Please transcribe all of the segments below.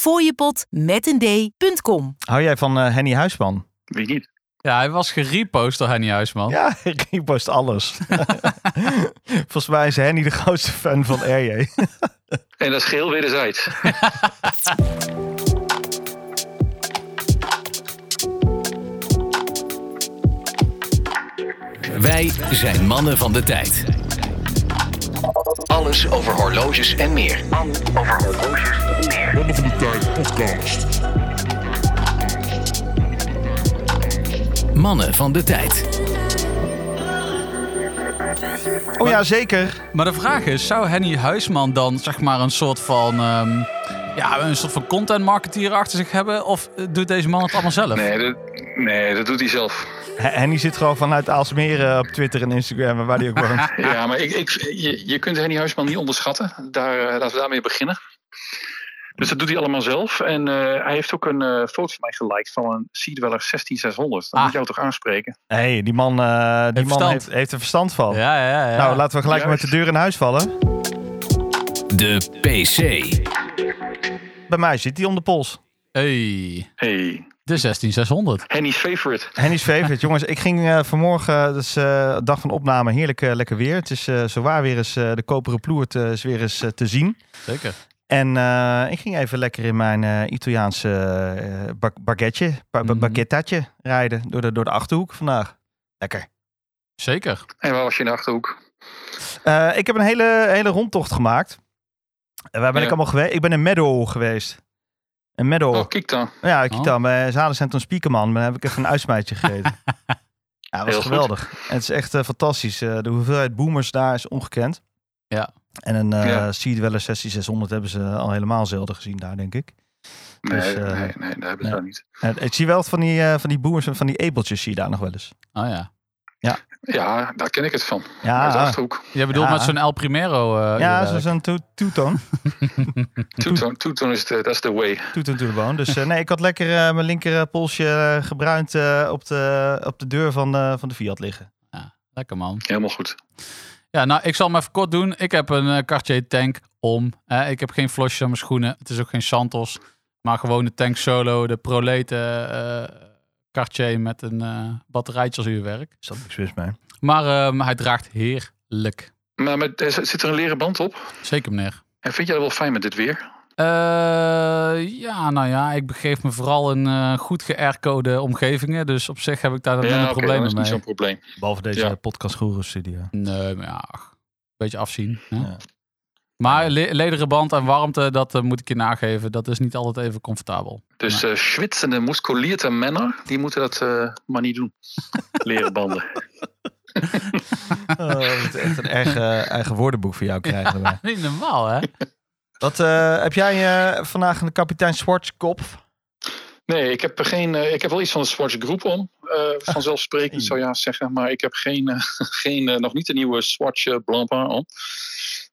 fooiepot met een d.com. Hou jij van eh, Henny Huisman? Wie niet? Ja, hij was gerepost door Henny Huisman. Ja, ik post alles. Volgens mij is Henny de grootste fan van RJ. En dat is geheel wederzijds. Wij zijn mannen van de tijd. Alles over horloges en meer. Over horloges en meer. Mannen van de Tijd podcast. Mannen van de tijd. Oh ja, zeker. Maar de vraag is, zou Henny Huisman dan zeg maar een soort van... ehm, ja, een soort van content marketeer achter zich hebben? Of eh, doet deze man het allemaal zelf? Nee, dat, nee, dat doet hij zelf. Henny zit gewoon vanuit Aalsmeer eh, op Twitter en Instagram en waar die ook woont. Ja, maar ik, ik, je, je kunt Henny Huisman niet onderschatten. Daar, eh, laten we daarmee beginnen. Dus dat doet hij allemaal zelf. En eh, hij heeft ook een eh, foto van mij geliked van een Sea Dweller 16600. Dat Ah. moet jou toch aanspreken? Hé, hey, die man, eh, die man verstand. heeft, heeft er verstand van. Ja, ja, ja. Nou, laten we gelijk Juist. met de deur in huis vallen. De PC. Bij mij zit hij om de pols. Hey, Hey, de 16600. Henny's favorite. Henny's favorite. Jongens, ik ging eh, vanmorgen, dus eh dag van opname, heerlijk eh, lekker weer. Het is eh zowaar weer eens, eh, de koperen ploert eh, is weer eens eh, te zien. Zeker. En eh, ik ging even lekker in mijn eh, Italiaanse eh ba- baguette, ba- ba- Mhm. rijden door de, door de Achterhoek vandaag. Lekker. Zeker. En waar was je in de Achterhoek? Eh, ik heb een hele, hele rondtocht gemaakt. En waar ben Ja. ik allemaal geweest? Ik ben in Meadow geweest. In Meadow. Oh, kijk dan. Ja, Oh. dan bij Zadencentrum Spiekerman. Daar heb ik even een uitsmijtje gegeten. ja, dat was Heel goed. geweldig. En het is echt eh, fantastisch. Eh, de hoeveelheid boomers daar is ongekend. Ja. En een eh Ja. Seed Weller 16600 hebben ze al helemaal zelden gezien daar, denk ik. Nee, Dus, eh, nee, nee, dat hebben ze daar niet. Ik zie wel van die, eh, van die boomers en van die ebeltjes zie je daar nog wel eens. Oh ja. Ja, daar ken ik het van. Ja, Uit de Achterhoek. Je bedoelt Ja. met zo'n El Primero eh ja zo'n to- two-tone. Toeton, Toeton is de, dat is de way. Two-tone turbo. Dus eh, nee, ik had lekker eh, mijn linker polsje gebruind eh, op, de, op de deur van, de van de Fiat liggen. Lekker man. Helemaal goed. Ja, nou, ik zal hem even kort doen. Ik heb een eh, Cartier tank om. Eh, ik heb geen flosjes aan mijn schoenen. Het is ook geen Santos. Maar gewoon de tank solo. De prolete eh, Cartier met een eh batterijtje als uurwerk. Is dat niks mis mee? Maar ehm, hij draagt heerlijk. Maar met, er zit er een leren band op? Zeker meneer. En vind jij dat wel fijn met dit weer? Eh, ja, nou ja, ik begeef me vooral in eh, goed geaircode omgevingen. Dus op zich heb ik daar dan minder oké, problemen dat is niet mee. zo'n probleem. Behalve deze Ja. podcast Guru studio. Nee, maar ja, ach, beetje afzien. Hè? Ja. Maar le- lederen band en warmte, dat eh, moet ik je nageven. Dat is niet altijd even comfortabel. Dus eh schwitsende, musculierte mannen, die moeten dat eh, maar niet doen. Leren banden. Oh, we moeten echt een eigen, eigen woordenboek voor jou krijgen. erbij. Niet normaal, hè? Wat eh, heb jij vandaag een kapitein Schwartz kop? Nee, ik heb, geen, eh, ik heb wel iets van de Swatch Groep om. eh vanzelfsprekend zou je haast zeggen. Maar ik heb geen, geen, nog niet de nieuwe Swatch uh, Blancpain om.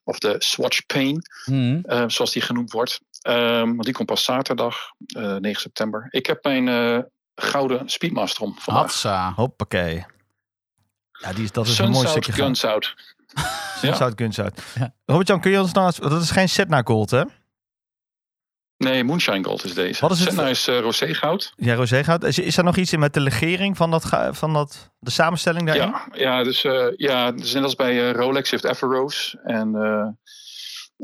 Of de Swatch Pain, Mhm. eh, zoals die genoemd wordt. Ehm, want die komt pas zaterdag, eh 9 september. Ik heb mijn eh, gouden Speedmaster om vandaag. Hatsa. Hoppakee. Ja, die is, dat is een mooi out, stukje guns out. Gunzout. Ja. Robert-Jan, kun je ons nou... Dat is geen Setna Gold, hè? Nee, Moonshine Gold is deze. Wat is het Senna voor- is eh rosé goud. Ja, Rosé goud. Is, is er nog iets in met de legering van, dat, van dat, de samenstelling daarin? Ja, ja, dus, eh, ja, dus net als bij eh, Rolex heeft Everrose en eh,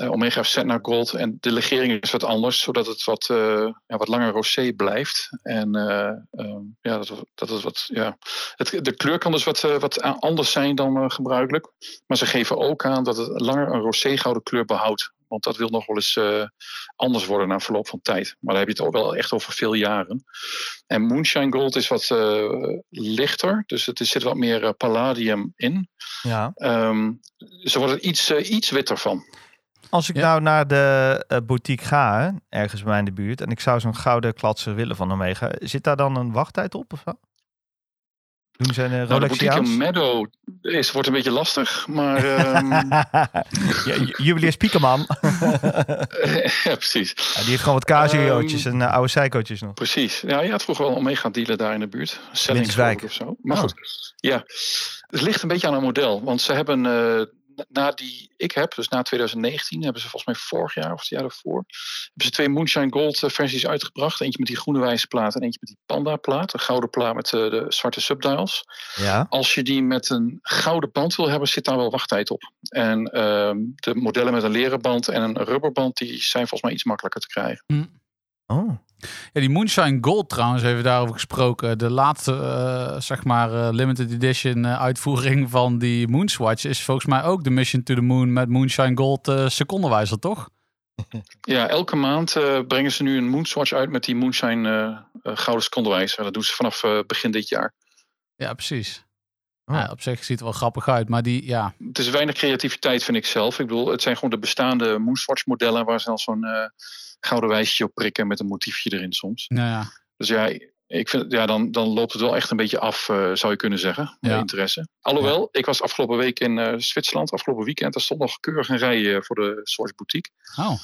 eh, Omega heeft Senna Gold. En de legering is wat anders, zodat het wat, eh, ja, wat langer rosé blijft. En eh, ehm, ja, dat, dat is wat, ja. Het, de kleur kan dus wat, eh, wat anders zijn dan eh, gebruikelijk. Maar ze geven ook aan dat het langer een rosé gouden kleur behoudt. Want dat wil nog wel eens eh, anders worden na verloop van tijd. Maar dan heb je het ook wel echt over veel jaren. En Moonshine Gold is wat eh, lichter. Dus het, er zit wat meer eh, palladium in. Ja. Ehm, ze wordt er iets, iets witter van. Als ik Ja. nou naar de eh, boutique ga, hè, ergens bij mij in de buurt, en ik zou zo'n gouden klatser willen van Omega, zit daar dan een wachttijd op of zo? Doen ze een Nou, de boutique? Meadow is, wordt een beetje lastig. Maar ehm, ja, Spiekerman. ja, precies. Ja, die heeft gewoon wat casiootjes Ehm, en eh, oude seikootjes nog. Precies. Ja, je had vroeger wel Omega dealer daar in de buurt. Selling of zo. Maar Oh. goed. Ja, het ligt een beetje aan een model. Want ze hebben eh, na- die ik heb, dus na 2019, hebben ze volgens mij vorig jaar of het jaar daarvoor, hebben ze twee Moonshine Gold eh, versies uitgebracht. Eentje met die groene wijzerplaat en eentje met die panda plaat. Een gouden plaat met eh, de zwarte subdials. Ja. Als je die met een gouden band wil hebben, zit daar wel wachttijd op. En ehm, de modellen met een leren band en een rubberband, die zijn volgens mij iets makkelijker te krijgen. Oh. Ja, die Moonshine Gold trouwens, even daarover gesproken. De laatste, eh, zeg maar, eh, limited edition eh, uitvoering van die Moonswatch is volgens mij ook de Mission to the Moon met Moonshine Gold eh secondenwijzer, toch? Ja, elke maand eh, brengen ze nu een Moonswatch uit met die Moonshine gouden secondewijzer. Dat doen ze vanaf eh, begin dit jaar. Ja, precies. Oh. Ja, op zich ziet het wel grappig uit, maar die, ja, Het is weinig creativiteit, vind ik zelf. Ik bedoel, het zijn gewoon de bestaande Moonswatch modellen waar ze dan zo'n eh, gouden wijsje op prikken met een motiefje erin soms. nou ja. Dus ja, ik vind, ja dan, dan loopt het wel echt een beetje af, eh, zou je kunnen zeggen, Ja. interesse. Alhoewel, ik was afgelopen week in eh, Zwitserland, afgelopen weekend, er stond nog keurig een rij eh, voor de Swatch boutique. Oh,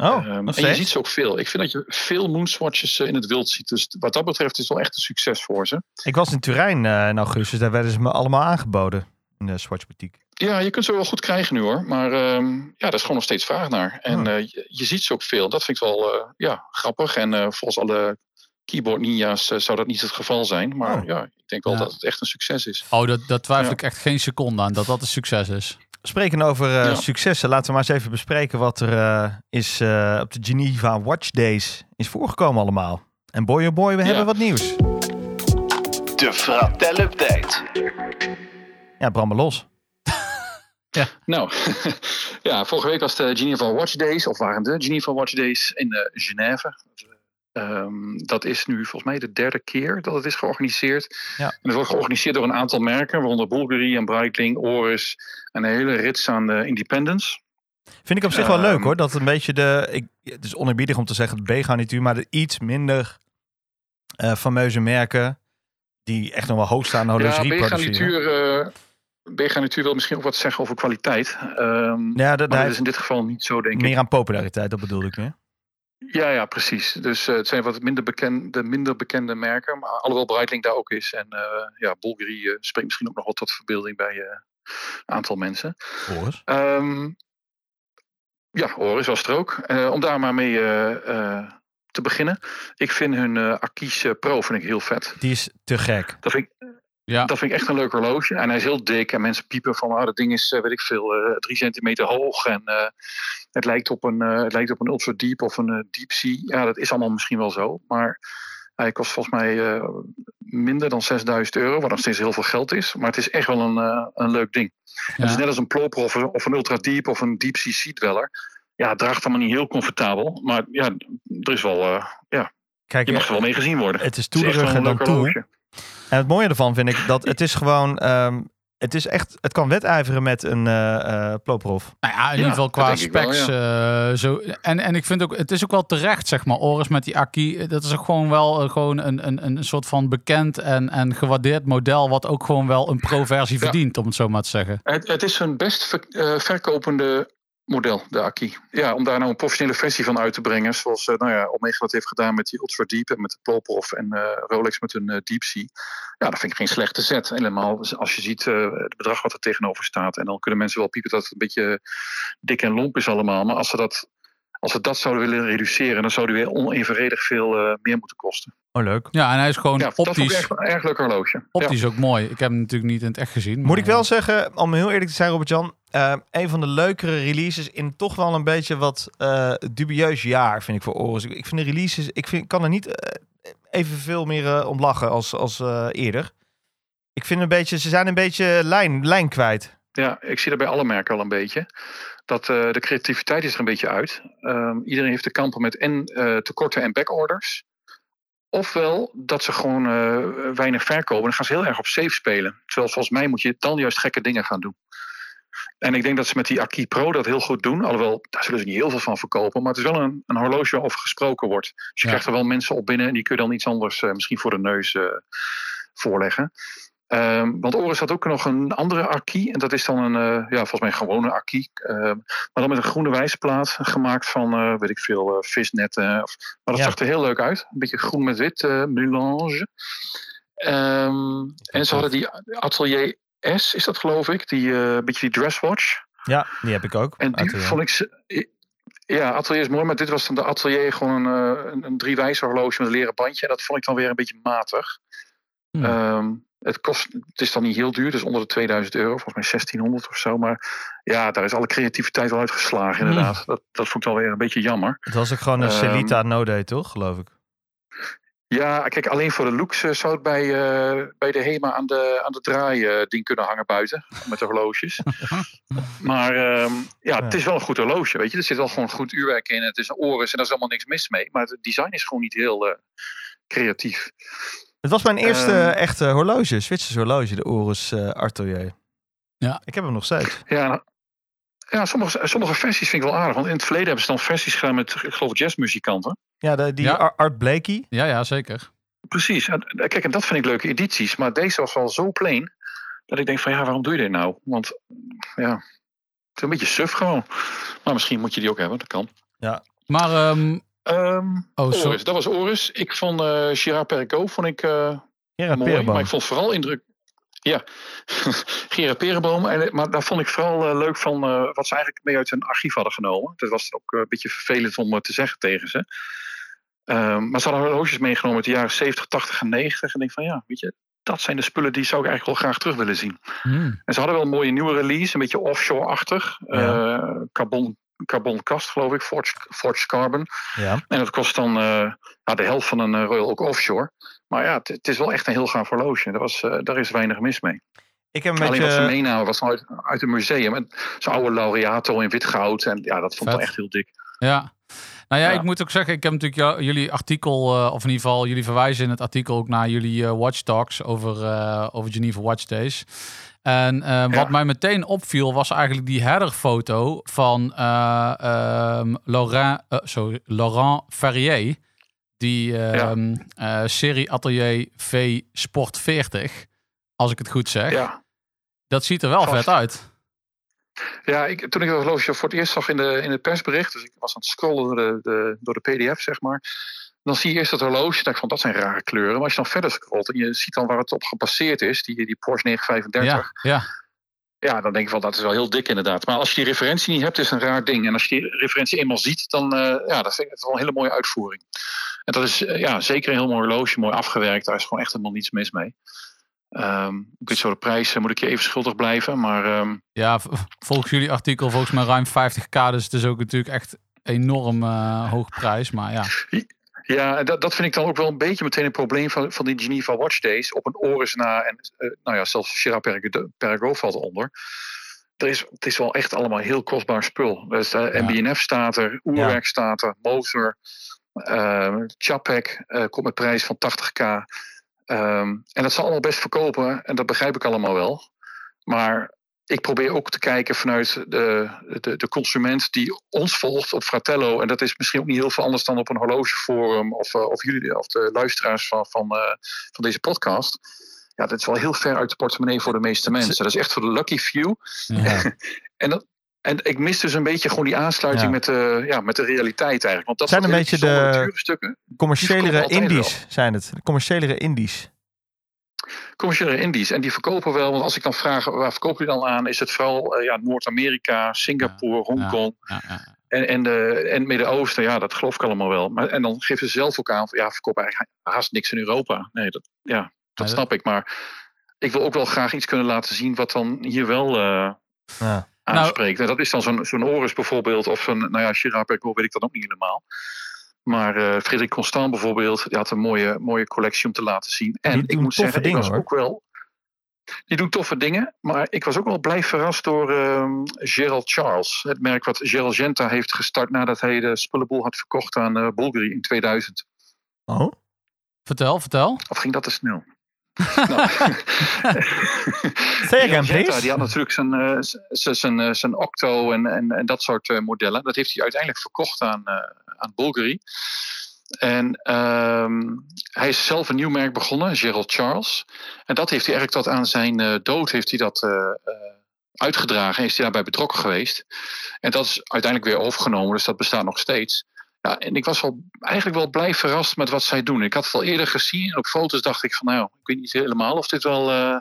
Oh, Ehm, en je ziet ze ook veel. Ik vind dat je veel Moonswatches in het wild ziet. Dus wat dat betreft is het wel echt een succes voor ze. Ik was in Turijn eh, in augustus. Daar werden ze me allemaal aangeboden. In de Swatch Boutique. Ja, je kunt ze wel goed krijgen nu hoor. Maar ehm, ja, daar is gewoon nog steeds vraag naar. En Oh. eh, je, je ziet ze ook veel. Dat vind ik wel eh, ja, grappig. En eh, volgens alle keyboard ninja's eh, zou dat niet het geval zijn. Maar Oh. ja, ik denk wel Ja. dat het echt een succes is. oh dat, dat twijfel Ja. ik echt geen seconde aan, dat dat een succes is. Spreken over eh, Ja. successen. Laten we maar eens even bespreken wat er eh, is eh, op de Geneva Watch Days is voorgekomen allemaal. En boy oh boy, we Ja. hebben wat nieuws. De Fratel Update. Ja, bram maar los. Nou, ja, vorige week was de Geneva Watch Days. Of waren de Geneva Watch Days in eh, Genève. Ehm, dat is nu volgens mij de derde keer dat het is georganiseerd. Ja. En het wordt georganiseerd door een aantal merken. Waaronder Bulgari en Breitling, Oris. En een hele rits aan de Independence. Vind ik op zich wel Ehm. leuk hoor. Dat een beetje de. Ik, het is oneerbiedig om te zeggen de B-garnituur, maar de iets minder eh, fameuze merken. Die echt nog wel hoogstaande Ja, horlogerie produceren. B-garnituur B-garnituur wil misschien ook wat zeggen over kwaliteit. Ehm, Ja, dat, is in dit geval niet zo, denk ik. meer aan populariteit, dat bedoelde ik meer. Ja, ja, precies. Dus eh, het zijn wat minder bekende, minder bekende merken. Maar alhoewel Breitling daar ook is. En eh, ja, Bulgari eh, spreekt misschien ook nog wel tot verbeelding bij een aantal mensen. Horus. Ehm, ja, Oris was er ook. Om daar maar mee te beginnen. Ik vind hun Akis Pro vind ik heel vet. Die is te gek. Dat vind, ik, Ja. dat vind ik echt een leuk horloge. En hij is heel dik. En mensen piepen van, ah, dat ding is, eh, weet ik veel, eh, drie centimeter hoog. En eh, het, lijkt op een, het lijkt op een Ultra Deep of een Deep Sea. Ja, dat is allemaal misschien wel zo. Maar hij kost volgens mij minder dan 6000 euro. Wat nog steeds heel veel geld is. Maar het is echt wel een, een leuk ding. Het is net als een Ploper of een, of een Ultra Deep of een Deep Sea Sea Dweller. Ja, het draagt allemaal niet heel comfortabel. Maar ja, er is wel, ja, Kijk, je mag er wel mee gezien worden. het is een dan toe. En het mooie ervan vind ik dat het is gewoon. ehm, het is echt. Het kan wedijveren met een eh eh Ploprof. Nou ja, in ieder geval qua wel, specs. eh, zo. En, en ik vind ook, het is ook wel terecht, zeg maar, Oris met die Aki. Dat is ook gewoon wel gewoon een, een, een soort van bekend en, en gewaardeerd model. Wat ook gewoon wel een pro-versie Ja. verdient, om het zo maar te zeggen. Het, het is hun best ver- eh, verkopende model, de Aki. Ja, om daar nou een professionele versie van uit te brengen. Zoals eh, nou ja, Omega dat heeft gedaan met die Ultra Deep en met de Plopov en eh, Rolex met hun eh, Deep Sea. Ja, dat vind ik geen slechte zet. Helemaal als je ziet eh, het bedrag wat er tegenover staat. En dan kunnen mensen wel piepen dat het een beetje dik en lomp is allemaal. Maar als ze dat, als ze dat zouden willen reduceren, dan zou die weer onevenredig veel eh, meer moeten kosten. Oh, leuk. Ja, en hij is gewoon Ja, dat vond ik optisch, echt een erg leuk horloge. Ja. optisch ook mooi. Ik heb hem natuurlijk niet in het echt gezien. Moet maar- ik wel zeggen, om heel eerlijk te zijn, Robert-Jan. eh, een van de leukere releases in toch wel een beetje wat eh, dubieus jaar, vind ik voor Oris. Ik, vind de releases, ik vind, ik kan er niet evenveel meer eh, om lachen als, als eh, eerder. Ik vind een beetje, ze zijn een beetje lijn, lijn kwijt. Ja, ik zie dat bij alle merken al een beetje. Dat eh, de creativiteit is er een beetje uit. Ehm, iedereen heeft te kampen met en eh, tekorten en backorders. Ofwel dat ze gewoon eh, weinig verkopen. Dan gaan ze heel erg op safe spelen. Terwijl volgens mij moet je dan juist gekke dingen gaan doen. En ik denk dat ze met die Aki Pro dat heel goed doen. Alhoewel, daar zullen ze niet heel veel van verkopen. Maar het is wel een, een horloge waarover gesproken wordt. Dus je Ja. krijgt er wel mensen op binnen. En die kun je dan iets anders misschien voor de neus voorleggen. Ehm, want Oris had ook nog een andere Aki. En dat is dan een, eh, ja, volgens mij een gewone Aki. Ehm, maar dan met een groene wijzerplaat. Gemaakt van, eh, weet ik veel, eh, visnetten. Of, maar dat Ja. zag er heel leuk uit. Een beetje groen met wit, melange. Ehm, en ze hadden die Atelier S is dat geloof ik. Die, een beetje die dresswatch. Ja, die heb ik ook. En die Atelier. vond ik... Ja, atelier is mooi, maar dit was dan de atelier gewoon een, een, een driewijzer horloge met een leren bandje. En dat vond ik dan weer een beetje matig. Hmm. Ehm, het, kost, het is dan niet heel duur, dus onder de 2000 euro, volgens mij 1600 of zo. Maar ja, daar is alle creativiteit wel uitgeslagen Hmm. inderdaad. Dat, dat vond ik dan weer een beetje jammer. Het was ook gewoon een Ehm, Celita No-Day, toch? Geloof ik. Ja, kijk, alleen voor de looks eh, zou het bij, eh, bij de HEMA aan de, aan de draai eh, ding kunnen hangen buiten. Met de horloges. maar ehm, ja, het is wel een goed horloge, weet je. Er zit wel gewoon goed uurwerk in. Het is een Oris en daar is allemaal niks mis mee. Maar het design is gewoon niet heel creatief. Het was mijn eerste Ehm. echte horloge, Zwitsers horloge, de Oris eh Atelier. Ja. Ik heb hem nog steeds. Ja, ja sommige, sommige versies vind ik wel aardig. Want in het verleden hebben ze dan versies gedaan met, ik geloof, jazzmuzikanten. Ja, de, die Ja. Ar- Art Blakey. Ja, ja, zeker. Precies. Eh, kijk, en dat vind ik leuke edities. Maar deze was wel zo plain. Dat ik denk van ja, waarom doe je dit nou? Want ja, het is een beetje suf gewoon. Maar misschien moet je die ook hebben, dat kan. Maar, ehm, Ehm oh, sorry. Dat was Oris. Ik vond eh Girard Perregaux vond ik eh, mooi. Perenboom. Maar ik vond vooral indruk... Ja, Gerard Perenboom. En, maar daar vond ik vooral eh, leuk van eh, wat ze eigenlijk mee uit hun archief hadden genomen. Dat was ook eh, een beetje vervelend om eh, te zeggen tegen ze. Ehm, maar ze hadden horloges meegenomen uit de jaren 70, 80 en 90. En ik denk van ja, weet je, dat zijn de spullen die zou ik eigenlijk wel graag terug willen zien. Hmm. En ze hadden wel een mooie nieuwe release, een beetje offshore-achtig. Ja. Eh, carbon, carbon kast, geloof ik, forged, forged carbon. Ja. En dat kost dan eh, ja, de helft van een eh, Royal ook offshore. Maar ja, het, is wel echt een heel gaaf horloge. Daar, was, eh, daar is weinig mis mee. Ik heb een Alleen wat ze beetje... meenamen was uit, uit een museum. Zo'n oude laureato in wit goud. En ja, dat vond ik echt heel dik. Ja. Nou ja, Ja. ik moet ook zeggen, ik heb natuurlijk jou- jullie artikel, eh, of in ieder geval, jullie verwijzen in het artikel ook naar jullie eh, Watch Talks over, eh, over Geneva Watch Days. En wat Ja. mij meteen opviel was eigenlijk die headerfoto van eh, ehm, Laurent, sorry, Laurent Ferrier. Die ehm, eh, serie Atelier V Sport 40, als ik het goed zeg. Ja, Dat ziet er wel Vast. vet uit. Ja ik, toen ik dat horloge voor het eerst zag in, de, in het persbericht. Dus ik was aan het scrollen door de, de, door de pdf, zeg maar. Dan zie je eerst dat horloge. En ik vond dat zijn rare kleuren. Maar als je dan verder scrolt en je ziet dan waar het op gebaseerd is. Die, die Porsche 935. Ja, ja. Ja, dan denk ik van dat is wel heel dik inderdaad. Maar als je die referentie niet hebt, is het een raar ding. En als je die referentie eenmaal ziet, dan uh, ja, dat vind ik het wel een hele mooie uitvoering. En dat is uh, ja, zeker een heel mooi horloge, mooi afgewerkt. Daar is gewoon echt helemaal niets mis mee. Um, de prijs, uh, moet ik je even schuldig blijven. Maar, um, ja, volgens jullie artikel volgens mij ruim 50k. Dus het is ook natuurlijk echt enorm uh, hoog prijs. Maar ja. Ja, dat, dat vind ik dan ook wel een beetje meteen een probleem van, van die Geneva Watch Days. Op een Oris na, en uh, nou ja, zelfs Gerard Perregaux valt eronder. Er is, het is wel echt allemaal heel kostbaar spul. Dus ja. MBNF staat er, oerwerk ja. staat er, motor, uh, Chapek komt met prijs van 80k. Um, en dat zal allemaal best verkopen en dat begrijp ik allemaal wel. Maar ik probeer ook te kijken vanuit de, de, de, consument die ons volgt op Fratello. En dat is misschien ook niet heel veel anders dan op een horlogeforum of, uh, of jullie of de luisteraars van, van, uh, van deze podcast. Ja, dat is wel heel ver uit de portemonnee voor de meeste mensen. Dat is echt voor de lucky few. Ja. en, dat, en ik mis dus een beetje gewoon die aansluiting ja. Met, de, ja, met de realiteit eigenlijk. Want dat zijn een beetje de commerciëlere indies, zijn het. De commerciëlere indies commerciële indies. En die verkopen wel, want als ik dan vraag waar verkopen die dan aan, is het vooral uh, ja, Noord-Amerika, Singapore, ja, Hongkong ja, ja, en, en, de, en Midden-Oosten. Ja, dat geloof ik allemaal wel. Maar, en dan geven ze zelf ook aan, ja, verkopen eigenlijk haast niks in Europa. Nee, dat, ja, dat snap ik. Maar ik wil ook wel graag iets kunnen laten zien wat dan hier wel uh, aanspreekt. Nou, en dat is dan zo'n zo'n Oris bijvoorbeeld, of zo'n, nou ja, Girard Perregaux weet ik dat ook niet helemaal. Maar uh, Frederik Constant bijvoorbeeld, die had een mooie, mooie collectie om te laten zien. En ik moet zeggen, dingen, ik was hoor. ook wel. Die doen toffe dingen, maar ik was ook wel blij verrast door uh, Gerald Charles. Het merk wat Gerald Genta heeft gestart nadat hij de spullenboel had verkocht aan uh, Bulgari in 2000. Oh? Vertel, vertel. Of ging dat te snel? Nou, again, please. Die had natuurlijk zijn, uh, zijn, uh, zijn Octo en, en, en dat soort uh, modellen. Dat heeft hij uiteindelijk verkocht aan, aan Bulgari. En um, hij is zelf een nieuw merk begonnen, Gerald Charles. En dat heeft hij eigenlijk tot aan zijn dood heeft hij dat uitgedragen. En is hij daarbij betrokken geweest. En dat is uiteindelijk weer overgenomen, dus dat bestaat nog steeds. Ja, en ik was wel, eigenlijk wel blij verrast met wat zij doen. Ik had het al eerder gezien en op foto's dacht ik van nou, ik weet niet helemaal of dit wel, uh,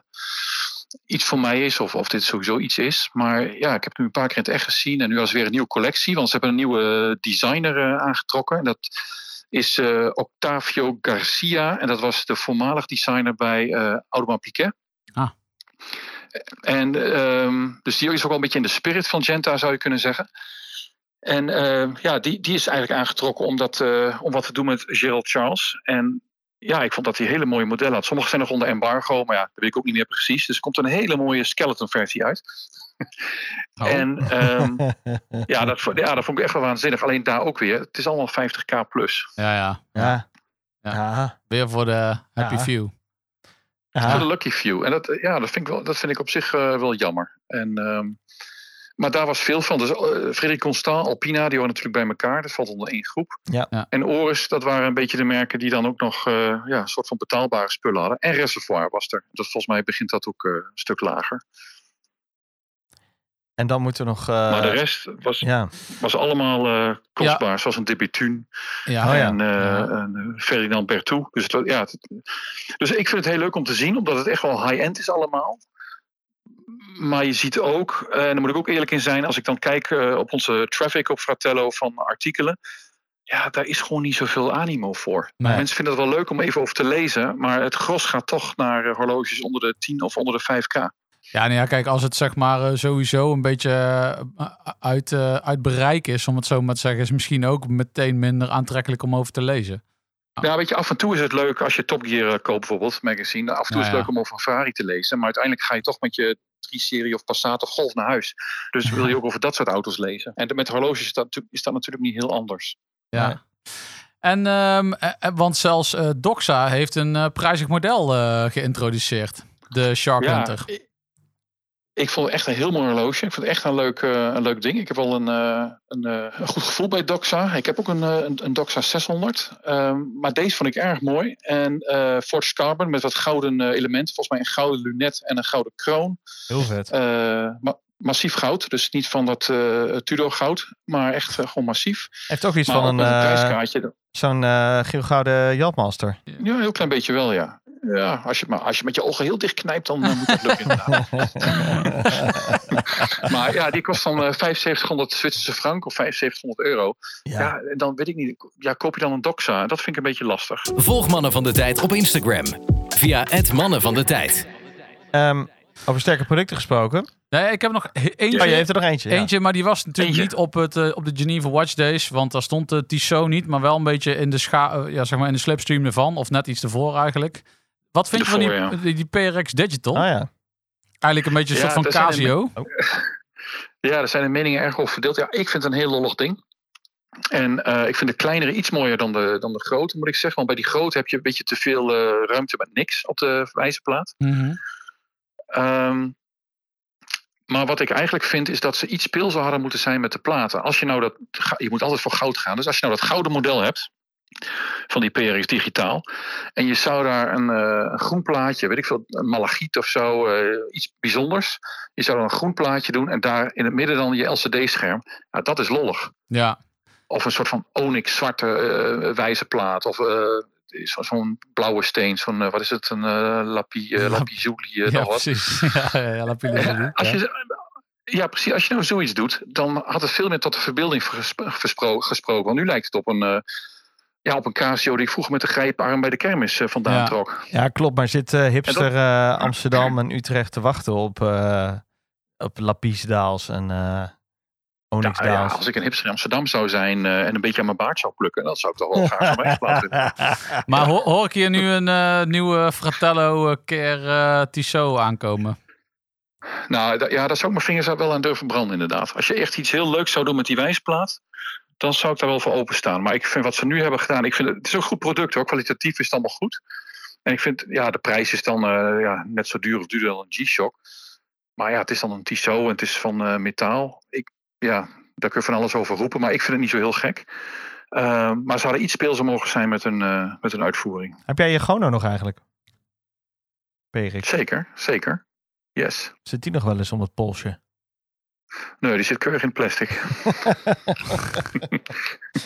iets voor mij is of of dit sowieso iets is. Maar ja, ik heb het nu een paar keer in het echt gezien. En nu was weer een nieuwe collectie, want ze hebben een nieuwe designer eh, aangetrokken. En dat is eh, Octavio Garcia. En dat was de voormalig designer bij eh Audemars Piguet. Ah. En ehm, dus die is ook wel een beetje in de spirit van Genta, zou je kunnen zeggen. En ehm, ja, die, die is eigenlijk aangetrokken om, dat, eh, om wat te doen met Gerald Charles. En ja, ik vond dat hij hele mooie modellen had. Sommige zijn nog onder embargo, maar ja, dat weet ik ook niet meer precies. Dus er komt een hele mooie skeleton versie uit. Oh. En ehm, ja, dat, ja, dat vond ik echt wel waanzinnig. Alleen daar ook weer, het is allemaal 50k plus. Ja, ja. Ja. Ja. Ja. Weer voor de happy Ja. few. Voor Ja. de lucky few. En dat, eh, ja, dat, vind ik wel, dat vind ik op zich eh, wel jammer. En, ehm, maar daar was veel van. Dus uh, Frederik Constant, Alpina, die horen natuurlijk bij elkaar. Dat valt onder één groep. Ja. Ja. En Oris, dat waren een beetje de merken die dan ook nog eh, ja, een soort van betaalbare spullen hadden. En Reservoir was er. Dat, volgens mij begint dat ook eh, een stuk lager. En dan moeten we nog... eh, maar de rest was, Ja. was allemaal eh, kostbaar. Zoals een Debutun Ja, Oh ja. en, Ja. en Ferdinand Bertou. Dus, het, ja, het- dus ik vind het heel leuk om te zien, omdat het echt wel high-end is allemaal. Maar je ziet ook, eh, en daar moet ik ook eerlijk in zijn, als ik dan kijk eh, op onze traffic op Fratello van artikelen. Ja, daar is gewoon niet zoveel animo voor. Nee. Mensen vinden het wel leuk om even over te lezen, maar het gros gaat toch naar eh, horloges onder de 10 of onder de 5k. Ja, nou ja, kijk, als het zeg maar sowieso een beetje uit, uit bereik is, om het zo maar te zeggen, is misschien ook meteen minder aantrekkelijk om over te lezen. Ja, weet je, af en toe is het leuk als je Top Gear eh, koopt bijvoorbeeld, magazine. Af en toe is het ja. leuk om over een Ferrari te lezen. Maar uiteindelijk ga je toch met je 3-serie of Passat of Golf naar huis. Dus wil je ook over dat soort auto's lezen. En met horloges is dat, is dat natuurlijk niet heel anders. Ja. En, ehm, eh, eh, want zelfs eh, Doxa heeft een eh, prijzig model eh, geïntroduceerd. De Shark Ja, Hunter. Ik, vond het echt een heel mooi horloge. Ik vond het echt een leuk, eh, een leuk ding. Ik heb wel een, eh, een, eh, een goed gevoel bij Doxa. Ik heb ook een, een, een Doxa 600. Ehm, maar deze vond ik erg mooi. En Forged Carbon met wat gouden elementen. Volgens mij een gouden lunet en een gouden kroon. Heel vet. Eh, ma- massief goud. Dus niet van dat eh Tudor goud. Maar echt gewoon massief. Heeft ook iets Maar van een, een zo'n eh Gielgouden Jatmaster. Ja, een heel klein beetje wel, ja. Ja, als je, maar als je met je ogen heel dicht knijpt, dan eh, moet dat lukken inderdaad. Maar ja, die kost dan eh 7500 Zwitserse frank of 7500 euro. Ja. ja. en dan weet ik niet. Ja, koop je dan een Doxa? Dat vind ik een beetje lastig. Volg Mannen van de Tijd op Instagram. Via het Mannen van de Tijd. Ehm, over sterke producten gesproken. Nee, ik heb nog he- eentje. Oh, je heeft er nog eentje. ja. Eentje, maar die was natuurlijk Eentje. niet op, het, eh, op de Geneva Watch Days. Want daar stond de Tissot niet, maar wel een beetje in de, scha eh, ja, zeg maar in de slipstream ervan. Of net iets ervoor eigenlijk. Wat vind je van die, PRX Digital? Oh ja. Eigenlijk een beetje een Ja, soort van daar er- Casio. Ja, er zijn de meningen erg over verdeeld. Ja, ik vind het een heel lollig ding. En eh, ik vind de kleinere iets mooier dan de, dan de grote, moet ik zeggen. Want bij die grote heb je een beetje te veel eh, ruimte met niks op de wijzerplaat. Ehm, maar wat ik eigenlijk vind is dat ze iets speelser hadden moeten zijn met de platen. Als je nou dat, je moet altijd voor goud gaan. Dus als je nou dat gouden model hebt van die PRX digitaal. En je zou daar een, eh, een groen plaatje, weet ik veel, een malachiet of zo, eh, iets bijzonders. Je zou dan een groen plaatje doen en daar in het midden dan je LCD-scherm. Nou, dat is lollig. Ja, Of een soort van onyx zwarte eh wijzerplaat. Of eh, zo- zo'n blauwe steen. Zo'n, wat is het, een lapi, eh, lapizuli. ja precies. ja, ja, Zulu, als je, ja, precies. Als je nou zoiets doet, dan had het veel meer tot de verbeelding gesp- gespro- gesproken. Want nu lijkt het op een, ja, op een Casio die ik vroeger met de grijparm bij de kermis eh, vandaan Ja. trok. ja, klopt. Maar zit eh, hipster eh, Amsterdam en Utrecht te wachten op, eh op Lapiesdaals en eh Ja, ja, Onyxdaals? als ik een hipster in Amsterdam zou zijn eh, en een beetje aan mijn baard zou plukken, dat zou ik toch wel graag van mij laten. Maar ho- hoor ik hier nu een eh, nieuwe Fratello Care eh, Tissot aankomen? Nou, ja, daar zou ik mijn vingers wel aan durven branden, inderdaad. Als je echt iets heel leuks zou doen met die wijsplaat, dan zou ik daar wel voor openstaan. Maar ik vind wat ze nu hebben gedaan, ik vind het, is ook een goed product hoor. Kwalitatief is het allemaal goed. En ik vind, ja, de prijs is dan eh, ja, net zo duur of duurder dan een G-Shock. Maar ja, het is dan een Tissot en het is van eh, metaal. Ik, ja, daar kun je van alles over roepen, maar ik vind het niet zo heel gek. Eh, maar ze hadden iets speelser mogen zijn met een, met een uitvoering. Heb jij je Gono nog eigenlijk? Perik. Zeker, zeker. Yes. Zit die nog wel eens om het polsje? Nee, die zit keurig in plastic.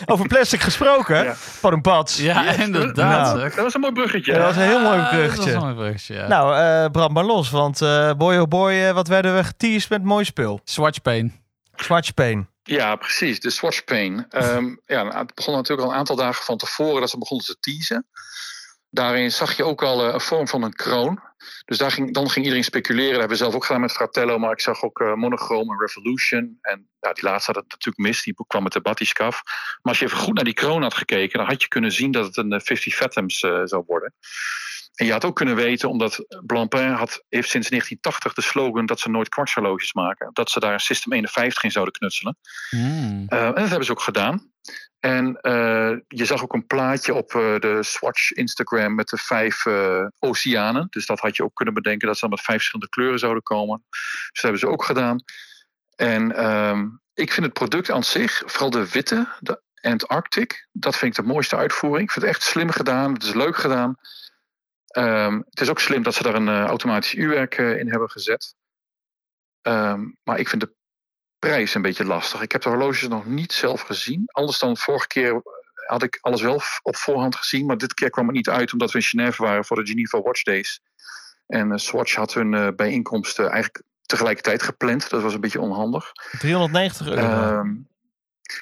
Over plastic gesproken. Ja. Van een pad. Ja, Yes. inderdaad. Nou. Dat was een mooi bruggetje. Ja, dat was een heel mooi Ah, Dat bruggetje. was een mooi bruggetje, ja. Nou, eh brand maar los. Want eh, boy oh boy, eh, wat werden we geteased met mooi spul. Swatch Pain. Swatch Pain. Ja, precies. De Swatch Pain. Ehm, ja, het begon natuurlijk al een aantal dagen van tevoren dat ze begonnen te teasen. Daarin zag je ook al eh, een vorm van een kroon. Dus daar ging, dan ging iedereen speculeren. Dat hebben we zelf ook gedaan met Fratello. Maar ik zag ook eh Monochrome en Revolution. En ja, die laatste had het natuurlijk mis. Die kwam met de Batiscaf. Maar als je even goed naar die kroon had gekeken... dan had je kunnen zien dat het een eh, 50 Fathoms eh, zou worden. En je had ook kunnen weten, omdat Blancpain had, heeft sinds 1980 de slogan... dat ze nooit kwartshorloges maken. Dat ze daar een System 51 in zouden knutselen. Mm. Uh, en dat hebben ze ook gedaan. En uh, je zag ook een plaatje op uh, de Swatch Instagram met de vijf uh, oceanen. Dus dat had je ook kunnen bedenken dat ze dan met vijf verschillende kleuren zouden komen. Dus dat hebben ze ook gedaan. En um, ik vind het product aan zich, vooral de witte, de Antarctic, dat vind ik de mooiste uitvoering. Ik vind het echt slim gedaan, het is leuk gedaan. Um, het is ook slim dat ze daar een automatisch uurwerk in hebben gezet. Um, maar ik vind de prijs een beetje lastig. Ik heb de horloges nog niet zelf gezien. Anders dan vorige keer had ik alles wel op voorhand gezien. Maar dit keer kwam het niet uit omdat we in Genève waren voor de Geneva Watch Days. En uh, Swatch had hun uh, bijeenkomsten eigenlijk tegelijkertijd gepland. Dat was een beetje onhandig. 390 euro. Uh,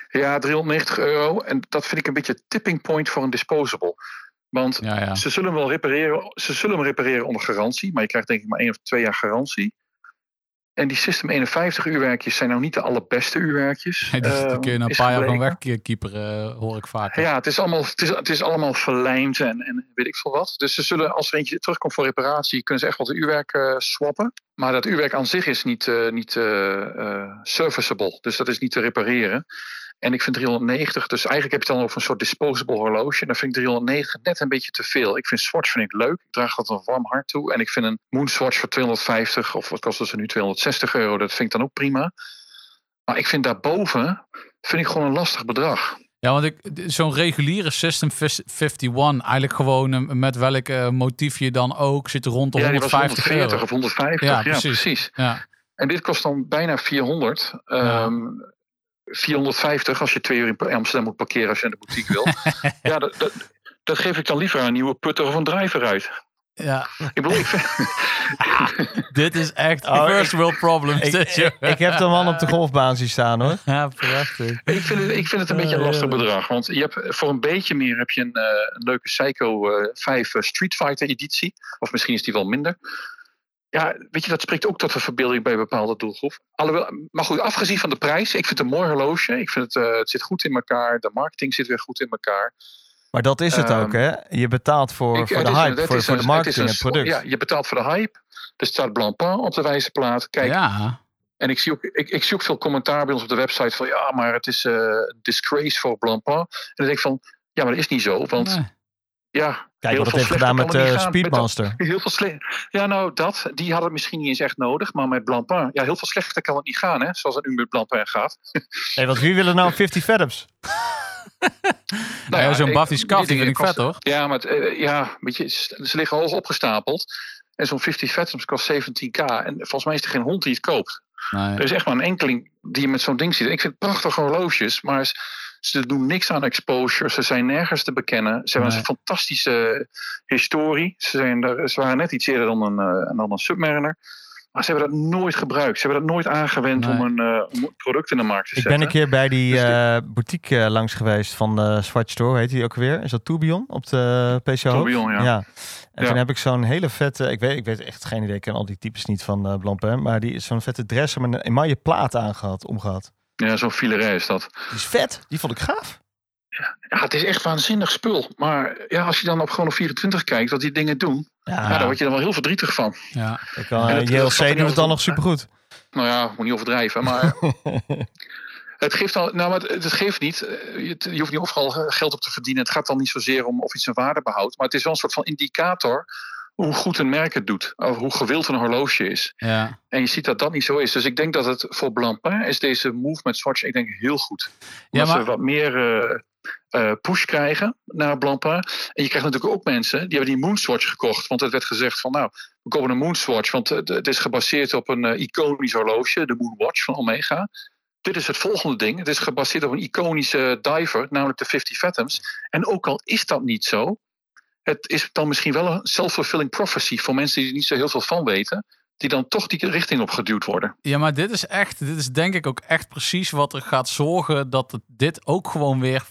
ja, 390 euro. En dat vind ik een beetje tipping point voor een disposable. Want ja, ja. Ze, zullen hem wel repareren, ze zullen hem repareren onder garantie. Maar je krijgt denk ik maar één of twee jaar garantie. En die System 51 uurwerkjes zijn nou niet de allerbeste uurwerkjes. Nee, die uh, kun je na een paar jaar gewoon wegkieperen, uh, hoor ik vaak. Ja, het is allemaal, het is, het is allemaal verlijmd en, en weet ik veel wat. Dus ze zullen, als er eentje terugkomt voor reparatie, kunnen ze echt wel de uurwerk uh, swappen. Maar dat uurwerk aan zich is niet, uh, niet uh, serviceable. Dus dat is niet te repareren. En ik vind 390, dus eigenlijk heb je het dan over een soort disposable horloge. En dan vind ik 390 net een beetje te veel. Ik vind Swatch vind ik leuk. Ik draag dat een warm hart toe. En ik vind een Moonswatch voor 250, of wat kost ze nu, 260 euro. Dat vind ik dan ook prima. Maar ik vind daarboven, vind ik gewoon een lastig bedrag. Ja, want ik zo'n reguliere System 51, eigenlijk gewoon met welk uh, motief je dan ook, zit rond de ja, 150 140 euro. of 150. Ja, ja precies. precies. Ja. En dit kost dan bijna 400. Ja. Um, 450 als je twee uur in Amsterdam moet parkeren als je naar de boutique wil. ja, dat, dat, dat, geef ik dan liever aan een nieuwe putter of een driver uit. Ja. Ik bedoel, ik vind... dit is echt Oh, first world problems. Ik, ik, ik heb de man op de golfbaan zien staan hoor. Ja, prachtig. Ik vind, het, ik vind het een beetje een lastig bedrag. Want je hebt, voor een beetje meer heb je een, uh, een leuke Psycho uh, 5 Street Fighter editie. Of misschien is die wel minder. Ja, weet je, dat spreekt ook tot de verbeelding bij een bepaalde doelgroep. Alhoewel, maar goed, afgezien van de prijs. Ik vind het een mooi horloge. Ik vind het, uh, het zit goed in elkaar. De marketing zit weer goed in elkaar. Maar dat is het Um, ook hè. Je betaalt voor, Ik- voor de een- hype, voor, voor een- de marketing, is het product. Ja, je betaalt voor de hype. Er staat Blancpain op de wijze plaat. Kijk, Ja. En ik zie, ook, ik, ik zie ook veel commentaar bij ons op de website van ja, maar het is eh, een disgrace voor Blancpain. En dan denk ik van, ja, maar dat is niet zo. Want Nee. Ja, Kijk heel wat het veel heeft gedaan met kan uh, niet gaan. Met Speedmaster. dat- Heel veel ja, nou dat, die hadden het misschien niet eens echt nodig. Maar met Blancpain, ja, heel veel slechter kan het niet gaan, hè, zoals het nu met Blancpain gaat. Hey, want wie willen nou 50 Fathoms? Nou ja, zo'n Buffy Scuff, die vind ik vet, hoor. Ja, maar het, eh, ja, weet je, ze liggen hoog opgestapeld. En zo'n 50 Fathoms kost 17k. En volgens mij is er geen hond die het koopt. Nee. Er is echt maar een enkeling die je met zo'n ding ziet. Ik vind het prachtige horloges, maar ze doen niks aan exposure. Ze zijn nergens te bekennen. Ze hebben Nee. een fantastische historie. Ze, zijn er, ze waren net iets eerder dan een, eh, dan een Submariner. Maar ze hebben dat nooit gebruikt. Ze hebben dat nooit aangewend Nee. om, een, eh, om een product in de markt te Ik zetten. ben een keer bij die Dus eh, boutique langs geweest van de Swatch Store. Heet die ook weer? Is dat Tourbillon op de PCO? Tourbillon, ja. En Ja. toen heb ik zo'n hele vette, ik weet, ik weet echt geen idee, ik ken al die types niet van uh, Blancpain, maar die is zo'n vette dress met een emaille plaat aangehad, omgehad. Ja, zo'n filerij is dat. Die is vet, die vond ik gaaf. Ja, het is echt waanzinnig spul. Maar ja, als je dan op gewoon op 24 kijkt wat die dingen doen, Ja, ja. daar word je dan wel heel verdrietig van. Ja. ik kan, En uh, het- JLC doet het dan nog supergoed. Nou ja, moet niet overdrijven, maar het geeft al, nou, maar het, het geeft niet. Eh, Je, je hoeft niet overal eh, geld op te verdienen. Het gaat dan niet zozeer om of iets een waarde behoudt, maar het is wel een soort van indicator hoe goed een merk het doet, of hoe gewild een horloge is. Ja. En je ziet dat dat niet zo is. Dus ik denk dat het voor Blancpain is deze move met Swatch, ik denk heel goed. Ja, Omdat maar- ze wat meer, eh, eh, push krijgen naar Blancpain. En je krijgt natuurlijk ook mensen die hebben die Moonswatch gekocht. Want het werd gezegd van nou, we kopen een Moonswatch. Want het, het is gebaseerd op een eh, iconisch horloge, de Moonwatch van Omega. Dit is het volgende ding. Het is gebaseerd op een iconische diver, namelijk de 50 Fathoms. En ook al is dat niet zo, het is dan misschien wel een self-fulfilling prophecy voor mensen die er niet zo heel veel van weten, die dan toch die richting op geduwd worden. Ja, maar dit is echt, dit is denk ik ook echt precies wat er gaat zorgen dat het, dit ook gewoon weer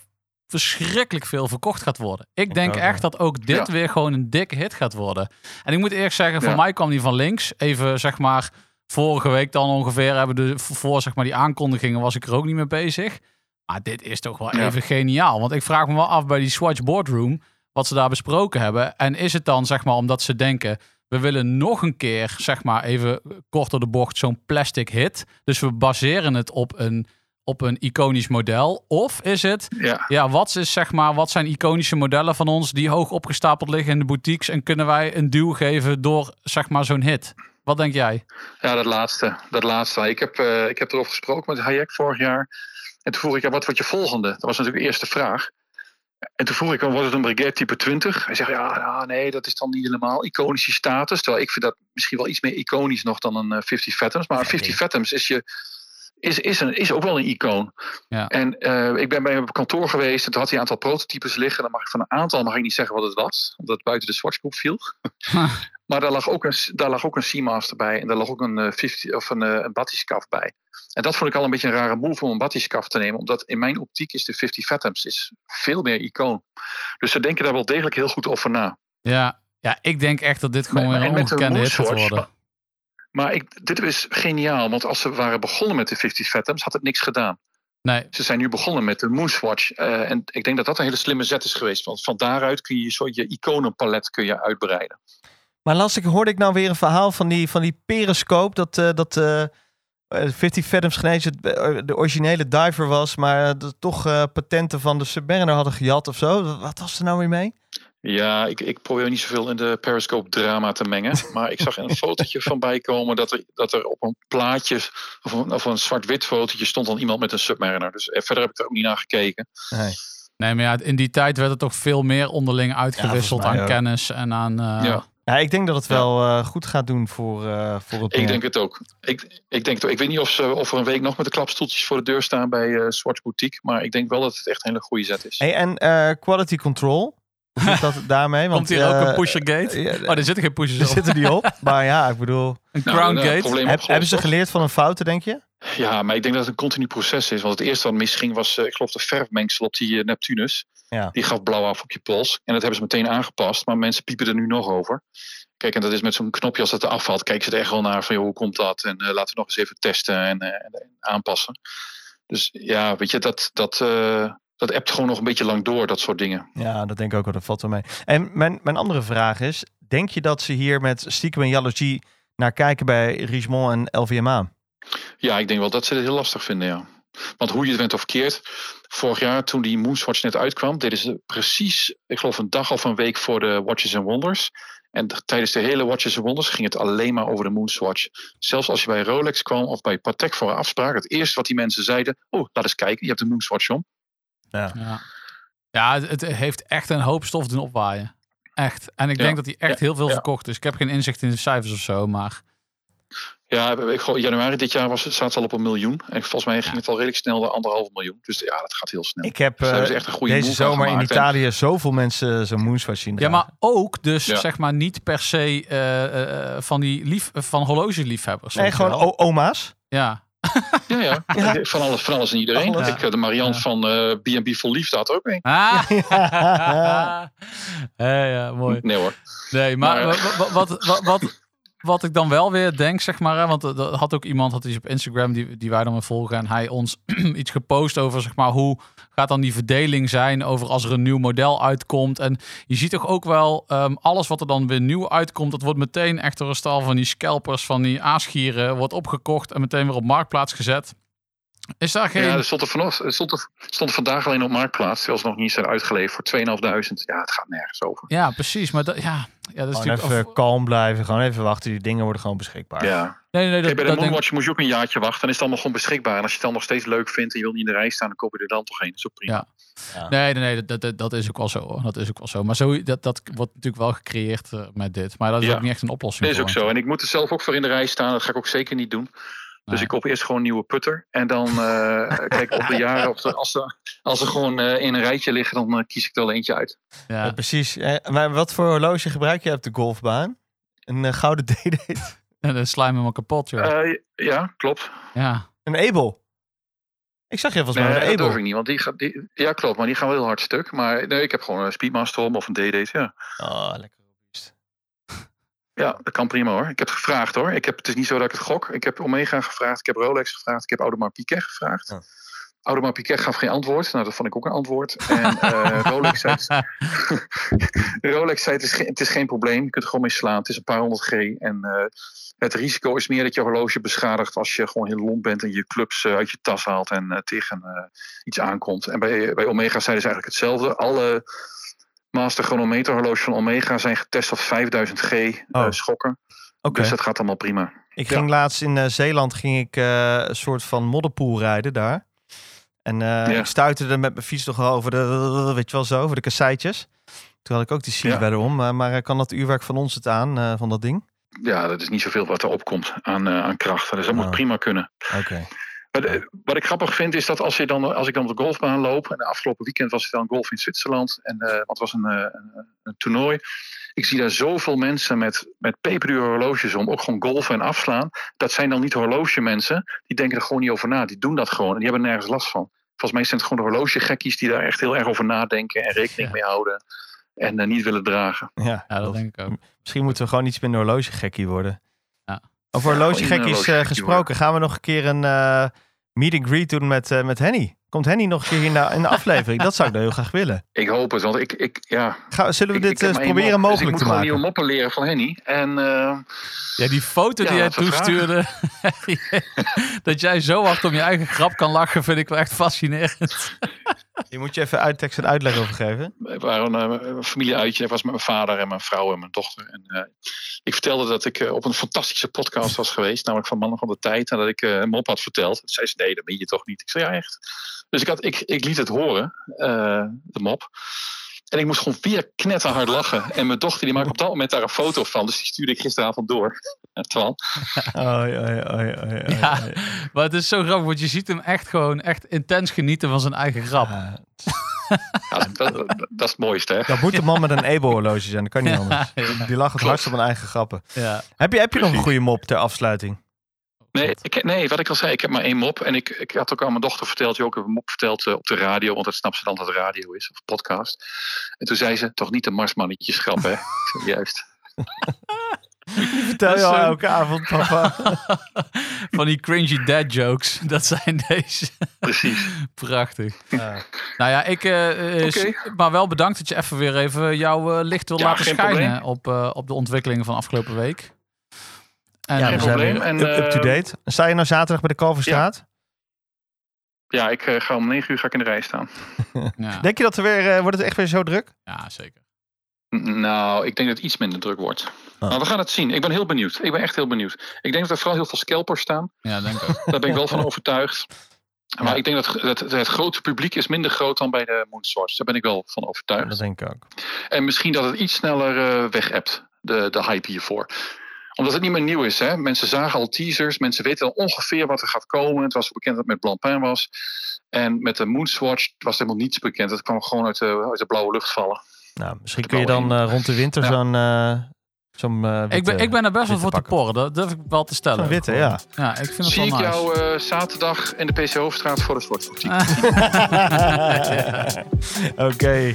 verschrikkelijk veel verkocht gaat worden. Ik denk echt dat ook dit Ja. weer gewoon een dikke hit gaat worden. En ik moet eerlijk zeggen, voor Ja. mij kwam die van links. Even zeg maar, vorige week dan ongeveer hebben de voor zeg maar die aankondigingen was ik er ook niet mee bezig. Maar dit is toch wel Ja. even geniaal. Want ik vraag me wel af bij die Swatch Boardroom wat ze daar besproken hebben. En is het dan zeg maar omdat ze denken we willen nog een keer, zeg maar even kort door de bocht, zo'n plastic hit. Dus we baseren het op een, op een iconisch model. Of is het, Ja, ja, wat, is, zeg maar, wat zijn iconische modellen van ons die hoog opgestapeld liggen in de boutiques en kunnen wij een duw geven door zeg maar zo'n hit? Wat denk jij? ja dat laatste. Dat laatste. Ik heb, eh, ik heb erover gesproken met Hayek vorig jaar. En toen vroeg ik, ja, wat wordt je volgende? Dat was natuurlijk de eerste vraag. En toen vroeg ik, wordt het een Brigade type 20? Hij zegt, ja, ja, nee, dat is dan niet helemaal iconische status. Terwijl ik vind dat misschien wel iets meer iconisch nog dan een eh, 50 Fathoms. Maar een 50 Fathoms is, je, is, is, een, is ook wel een icoon. Ja. En eh, ik ben bij hem op kantoor geweest. En toen had hij een aantal prototypes liggen. Dan mag ik van een aantal mag ik niet zeggen wat het was. Omdat het buiten de Swatchgroep viel. Maar daar lag ook een, daar lag ook een Seamaster bij. En daar lag ook een, eh, 50, of een, eh, een batyskaf bij. En dat vond ik al een beetje een rare move om een batyskaf te nemen. Omdat in mijn optiek is de 50 Fathoms is veel meer icoon. Dus ze denken daar wel degelijk heel goed over na. Ja, ja ik denk echt dat dit gewoon weer en een ongekende hit gaat worden. Maar ik, dit is geniaal. Want als ze waren begonnen met de 50 Fathoms, had het niks gedaan. Nee, Ze zijn nu begonnen met de Moonswatch. eh, en ik denk dat dat een hele slimme zet is geweest. Want van daaruit kun je zo je iconenpalet kun je uitbreiden. Maar las ik, hoorde ik nou weer een verhaal van die, van die periscope. Dat, eh dat eh, eh, 50 Fathoms genezen de originele diver was. Maar dat toch eh, patenten van de Submariner hadden gejat of zo. Wat was er nou weer mee? Ja, ik, ik probeer niet zoveel in de Periscope drama te mengen. Maar ik zag een fotootje van bijkomen dat er, dat er op een plaatje of een, of een zwart-wit fotootje stond dan iemand met een Submariner. Dus eh, verder heb ik er ook niet naar gekeken. Nee. nee, maar ja, in die tijd werd het toch veel meer onderling uitgewisseld aan ook. kennis en aan... eh, Ja. Ja, ik denk dat het wel eh, goed gaat doen voor, eh, voor het Ik merk. denk het ook. Ik, ik, denk het ook. ik weet niet of ze of er een week nog met de klapstoeltjes voor de deur staan bij eh Swatch Boutique. Maar ik denk wel dat het echt een hele goede zet is. Hey, en eh, quality control. Hoe zit dat daarmee? Want, Komt hier ook eh, een pusher gate? ja, Oh, er zitten geen pushers er op. zitten die op. Maar ja, ik bedoel... Een Nou, crown eh, gate. Heb, hebben ze geleerd van een fouten, denk je? Ja, maar ik denk dat het een continu proces is. Want het eerste wat misging was, eh, ik geloof, de verfmengsel op die eh, Neptunus. Ja. Die gaf blauw af op je pols. En dat hebben ze meteen aangepast. Maar mensen piepen er nu nog over. Kijk, en dat is met zo'n knopje als het er afvalt. Kijken ze er echt wel naar van, joh, hoe komt dat? En eh, laten we nog eens even testen en, eh, en aanpassen. Dus ja, weet je, dat, dat, eh dat appt gewoon nog een beetje lang door, dat soort dingen. Ja, dat denk ik ook wel. Dat valt wel mee. En mijn, mijn andere vraag is... Denk je dat ze hier met stiekem en jaloezie naar kijken bij Richemont en LVMA? Ja, ik denk wel dat ze dit heel lastig vinden, ja. Want hoe je het went of keert, vorig jaar toen die Moonswatch net uitkwam, deden ze precies, ik geloof een dag of een week voor de Watches and Wonders. En tijdens de hele Watches and Wonders ging het alleen maar over de Moonswatch. Zelfs als je bij Rolex kwam of bij Patek voor een afspraak, het eerste wat die mensen zeiden, oh, laat eens kijken, je hebt de Moonswatch om. Ja, ja het, het heeft echt een hoop stof doen opwaaien. Echt. En ik Ja. denk dat hij echt Ja. heel veel Ja. verkocht is. Ik heb geen inzicht in de cijfers of zo, maar... Ja, januari dit jaar was het, staat het al op een miljoen. En volgens mij ging het al redelijk snel naar anderhalf miljoen. Dus ja, dat gaat heel snel. Ik heb Dus eh, echt een goede deze zomer in. En- Italië zoveel mensen zo'n Moonswatch zien Ja, maar ook dus Ja. zeg maar niet per se eh, eh, van die lief, van horlogeliefhebbers. Nee, gewoon oma's. Ja. Ja, ja. Ja. Van, alles, van alles en iedereen. Alles. Ik, eh, de Marianne Ja. van eh, B&B Vol Liefde had er ook een. Ah. ja, ja, mooi. Nee hoor. Nee, maar, Maar- wa- wa- wat, wat, wat, wat ik dan wel weer denk, zeg maar, hè, want er er had ook iemand had iets op Instagram die, die wij dan weer volgen en hij ons iets gepost over, zeg maar, hoe gaat dan die verdeling zijn over als er een nieuw model uitkomt. En je ziet toch ook wel, ehm, alles wat er dan weer nieuw uitkomt, dat wordt meteen echt door een stal van die scalpers, van die aasgieren, wordt opgekocht en meteen weer op marktplaats gezet. Is daar geen... Ja, er stond er, vanochtend, stond er, stond er vandaag alleen op Marktplaats. Terwijl ze nog niet zijn uitgeleverd voor 2.500. Ja, het gaat nergens over. Ja, precies. Maar dat, ja, ja, dat is Gewoon natuurlijk... even of- kalm blijven. Gewoon even wachten. Die dingen worden gewoon beschikbaar. Ja. nee, nee, dat, bij de dat denk, Moonwatch moest je ook een jaartje wachten. Dan is het allemaal gewoon beschikbaar. En als je het dan nog steeds leuk vindt en je wil niet in de rij staan, dan koop je er dan toch heen. Dat is ook prima. Ja. nee, nee, nee dat, dat, dat is ook wel zo. hoor. Dat is ook wel zo. Maar zo, dat, dat wordt natuurlijk wel gecreëerd eh, met dit. Maar dat is Ja. ook niet echt een oplossing. Dat is ook zo. En ik moet er zelf ook voor in de rij staan. Dat ga ik ook zeker niet doen. Dus Nee. ik koop eerst gewoon een nieuwe putter. En dan eh, kijk op de jaren, of als, ze, als ze gewoon eh, in een rijtje liggen, dan eh, kies ik er wel eentje uit. Ja. Ja, precies. Eh, maar wat voor horloge gebruik je op de golfbaan? Een gouden D-date? En dan slijm hem kapot, joh. Eh, ja, klopt. ja. Een Abel? Ik zag je volgens Nee, mij dat een durf Abel. ik niet. Want die, gaat- die, ja, klopt. Maar die gaan wel heel hard stuk. Maar nee, ik heb gewoon een Speedmaster om of een D-Date. Ja. Oh, lekker. Ja, dat kan prima hoor. Ik heb het gevraagd hoor. Ik heb, het is niet zo dat ik het gok. Ik heb Omega gevraagd. Ik heb Rolex gevraagd. Ik heb Audemars Piguet gevraagd. Ja. Audemars Piguet gaf geen antwoord. Nou, dat vond ik ook een antwoord. En eh, Rolex zei... Rolex zei, het is, geen, het is geen probleem. Je kunt er gewoon mee slaan. Het is een paar honderd G. En eh, het risico is meer dat je horloge beschadigt... als je gewoon heel lomp bent en je clubs eh, uit je tas haalt... en tegen iets aankomt. En bij, bij Omega zeiden ze eigenlijk hetzelfde. Alle master chronometer horloges van Omega zijn getest op 5000 G eh, Oh. schokken. Oké. Dus dat gaat allemaal prima. Ik Ja. ging laatst in eh, Zeeland ging ik, eh, een soort van modderpoel rijden daar. En eh, ik stuitte er met mijn fiets nog wel over de, weet je wel zo, over de kasseitjes. Toen had ik ook die Ja. bij om. Maar, maar kan dat uurwerk van ons het aan, eh, van dat ding? Ja, dat is niet zoveel wat er opkomt aan, eh, aan kracht. Dus dat Oh. moet prima kunnen. Oké. Maar de- wat ik grappig vind is dat als, je dan, als ik dan op de golfbaan loop. En de afgelopen weekend was ik dan golf in Zwitserland. En uh, het was een, uh, een, een, toernooi. Ik zie daar zoveel mensen met, met peperdure horloges om. Ook gewoon golfen en afslaan. Dat zijn dan niet horlogemensen. Die denken er gewoon niet over na. Die doen dat gewoon. En die hebben nergens last van. Volgens mij zijn het gewoon de horlogegekkies die daar echt heel erg over nadenken. En rekening Ja. mee houden. En uh, niet willen dragen. Ja, ja, dat denk ik ook. Misschien moeten we gewoon iets minder horlogegekkie worden. Ja. Over Ja, horlogegekkies uh, horlogegekkie gesproken. Gaan we nog een keer een meet and greet doen met, uh, met Henny? Komt Henny nog een keer in de, in de aflevering? dat zou ik nou heel graag willen. Ik hoop het, want ik, ik ja. Ga, zullen we dit ik eens proberen mop, mogelijk dus te ik moet maken? gewoon nieuwe moppen leren van Henny. En uh, ja, die foto ja, die jij toestuurde. dat jij zo hard om je eigen grap kan lachen, vind ik wel echt fascinerend. Je moet je even uittekst en uitleg over geven. We waren uh, een familieuitje. Dat was met mijn vader en mijn vrouw en mijn dochter. En uh, ik vertelde dat ik uh, op een fantastische podcast was geweest. Namelijk van Mannen van de Tijd. En dat ik een mop had verteld. Toen zei ze, nee, dat ben je toch niet. Ik zei, ja, echt. Dus ik, had, ik, ik liet het horen, de mop. En ik moest gewoon weer knetterhard lachen. En mijn dochter die maakte op dat moment daar een foto van. Dus die stuurde ik gisteravond door. Twan. Oei, oei, oei, oei, ja, maar het is zo grappig. Want je ziet hem echt gewoon echt intens genieten van zijn eigen grap. Ja, Ja, dat, dat, dat, is het mooiste, hè? dat moet een man met een Ebo-horloge zijn. Dat kan niet anders. Die lacht het hardst op een eigen grappen. Ja. Heb je, heb je nog een goede mop ter afsluiting? Nee, ik, nee, wat ik al zei, ik heb maar één mop. En ik, ik had ook aan mijn dochter verteld, die ook een mop verteld uh, op de radio. Want dat snapt ze dan dat het radio is, of podcast. En toen zei ze, toch niet de marsmannetjes grap, hè? Zei, Juist. Vertel je al elke avond, papa. Van die cringy dad jokes. Dat zijn deze. Precies. Prachtig. Nou ja, ik. eh, eh. Maar wel bedankt dat je even weer even jouw eh, licht wil Ja, laten schijnen op, eh, op de ontwikkelingen van afgelopen week. En, Ja, Geen probleem. En, up- up-to-date. Sta je nou zaterdag bij de Kalverstraat? Ja, ik uh, ga om negen uur ga ik in de rij staan. ja, Denk je dat er weer, uh, wordt het echt weer zo druk? ja, zeker. N- Nou, ik denk dat het iets minder druk wordt. Oh. Maar we gaan het zien. Ik ben heel benieuwd. Ik ben echt heel benieuwd. Ik denk dat er vooral heel veel scalpers staan. Ja, denk ik. Daar ben ik wel van overtuigd. Maar Ja. ik denk dat, dat het grote publiek is minder groot dan bij de Moonswatch. Daar ben ik wel van overtuigd. Dat denk ik ook. En misschien dat het iets sneller uh, weg de, de hype hiervoor. Omdat het niet meer nieuw is. Hè? Mensen zagen al teasers. Mensen weten al ongeveer wat er gaat komen. Het was bekend dat het met Blancpain was. En met de Moonswatch was helemaal niets bekend. Het kwam gewoon uit de, uit de blauwe lucht vallen. Nou, misschien kun je dan uh, rond de winter Ja. zo'n... uh, zo'n uh, Ik ben, ik ben er best wel voor te porren. Dat durf ik wel te stellen. Zo'n witte, ja. Ja, ik vind het Zie ik wel nice. jou uh, zaterdag in de PC Hoofdstraat voor de sportboutique. Oké.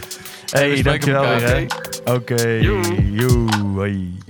Hey, dankjewel weer. hè. Oké. Joe.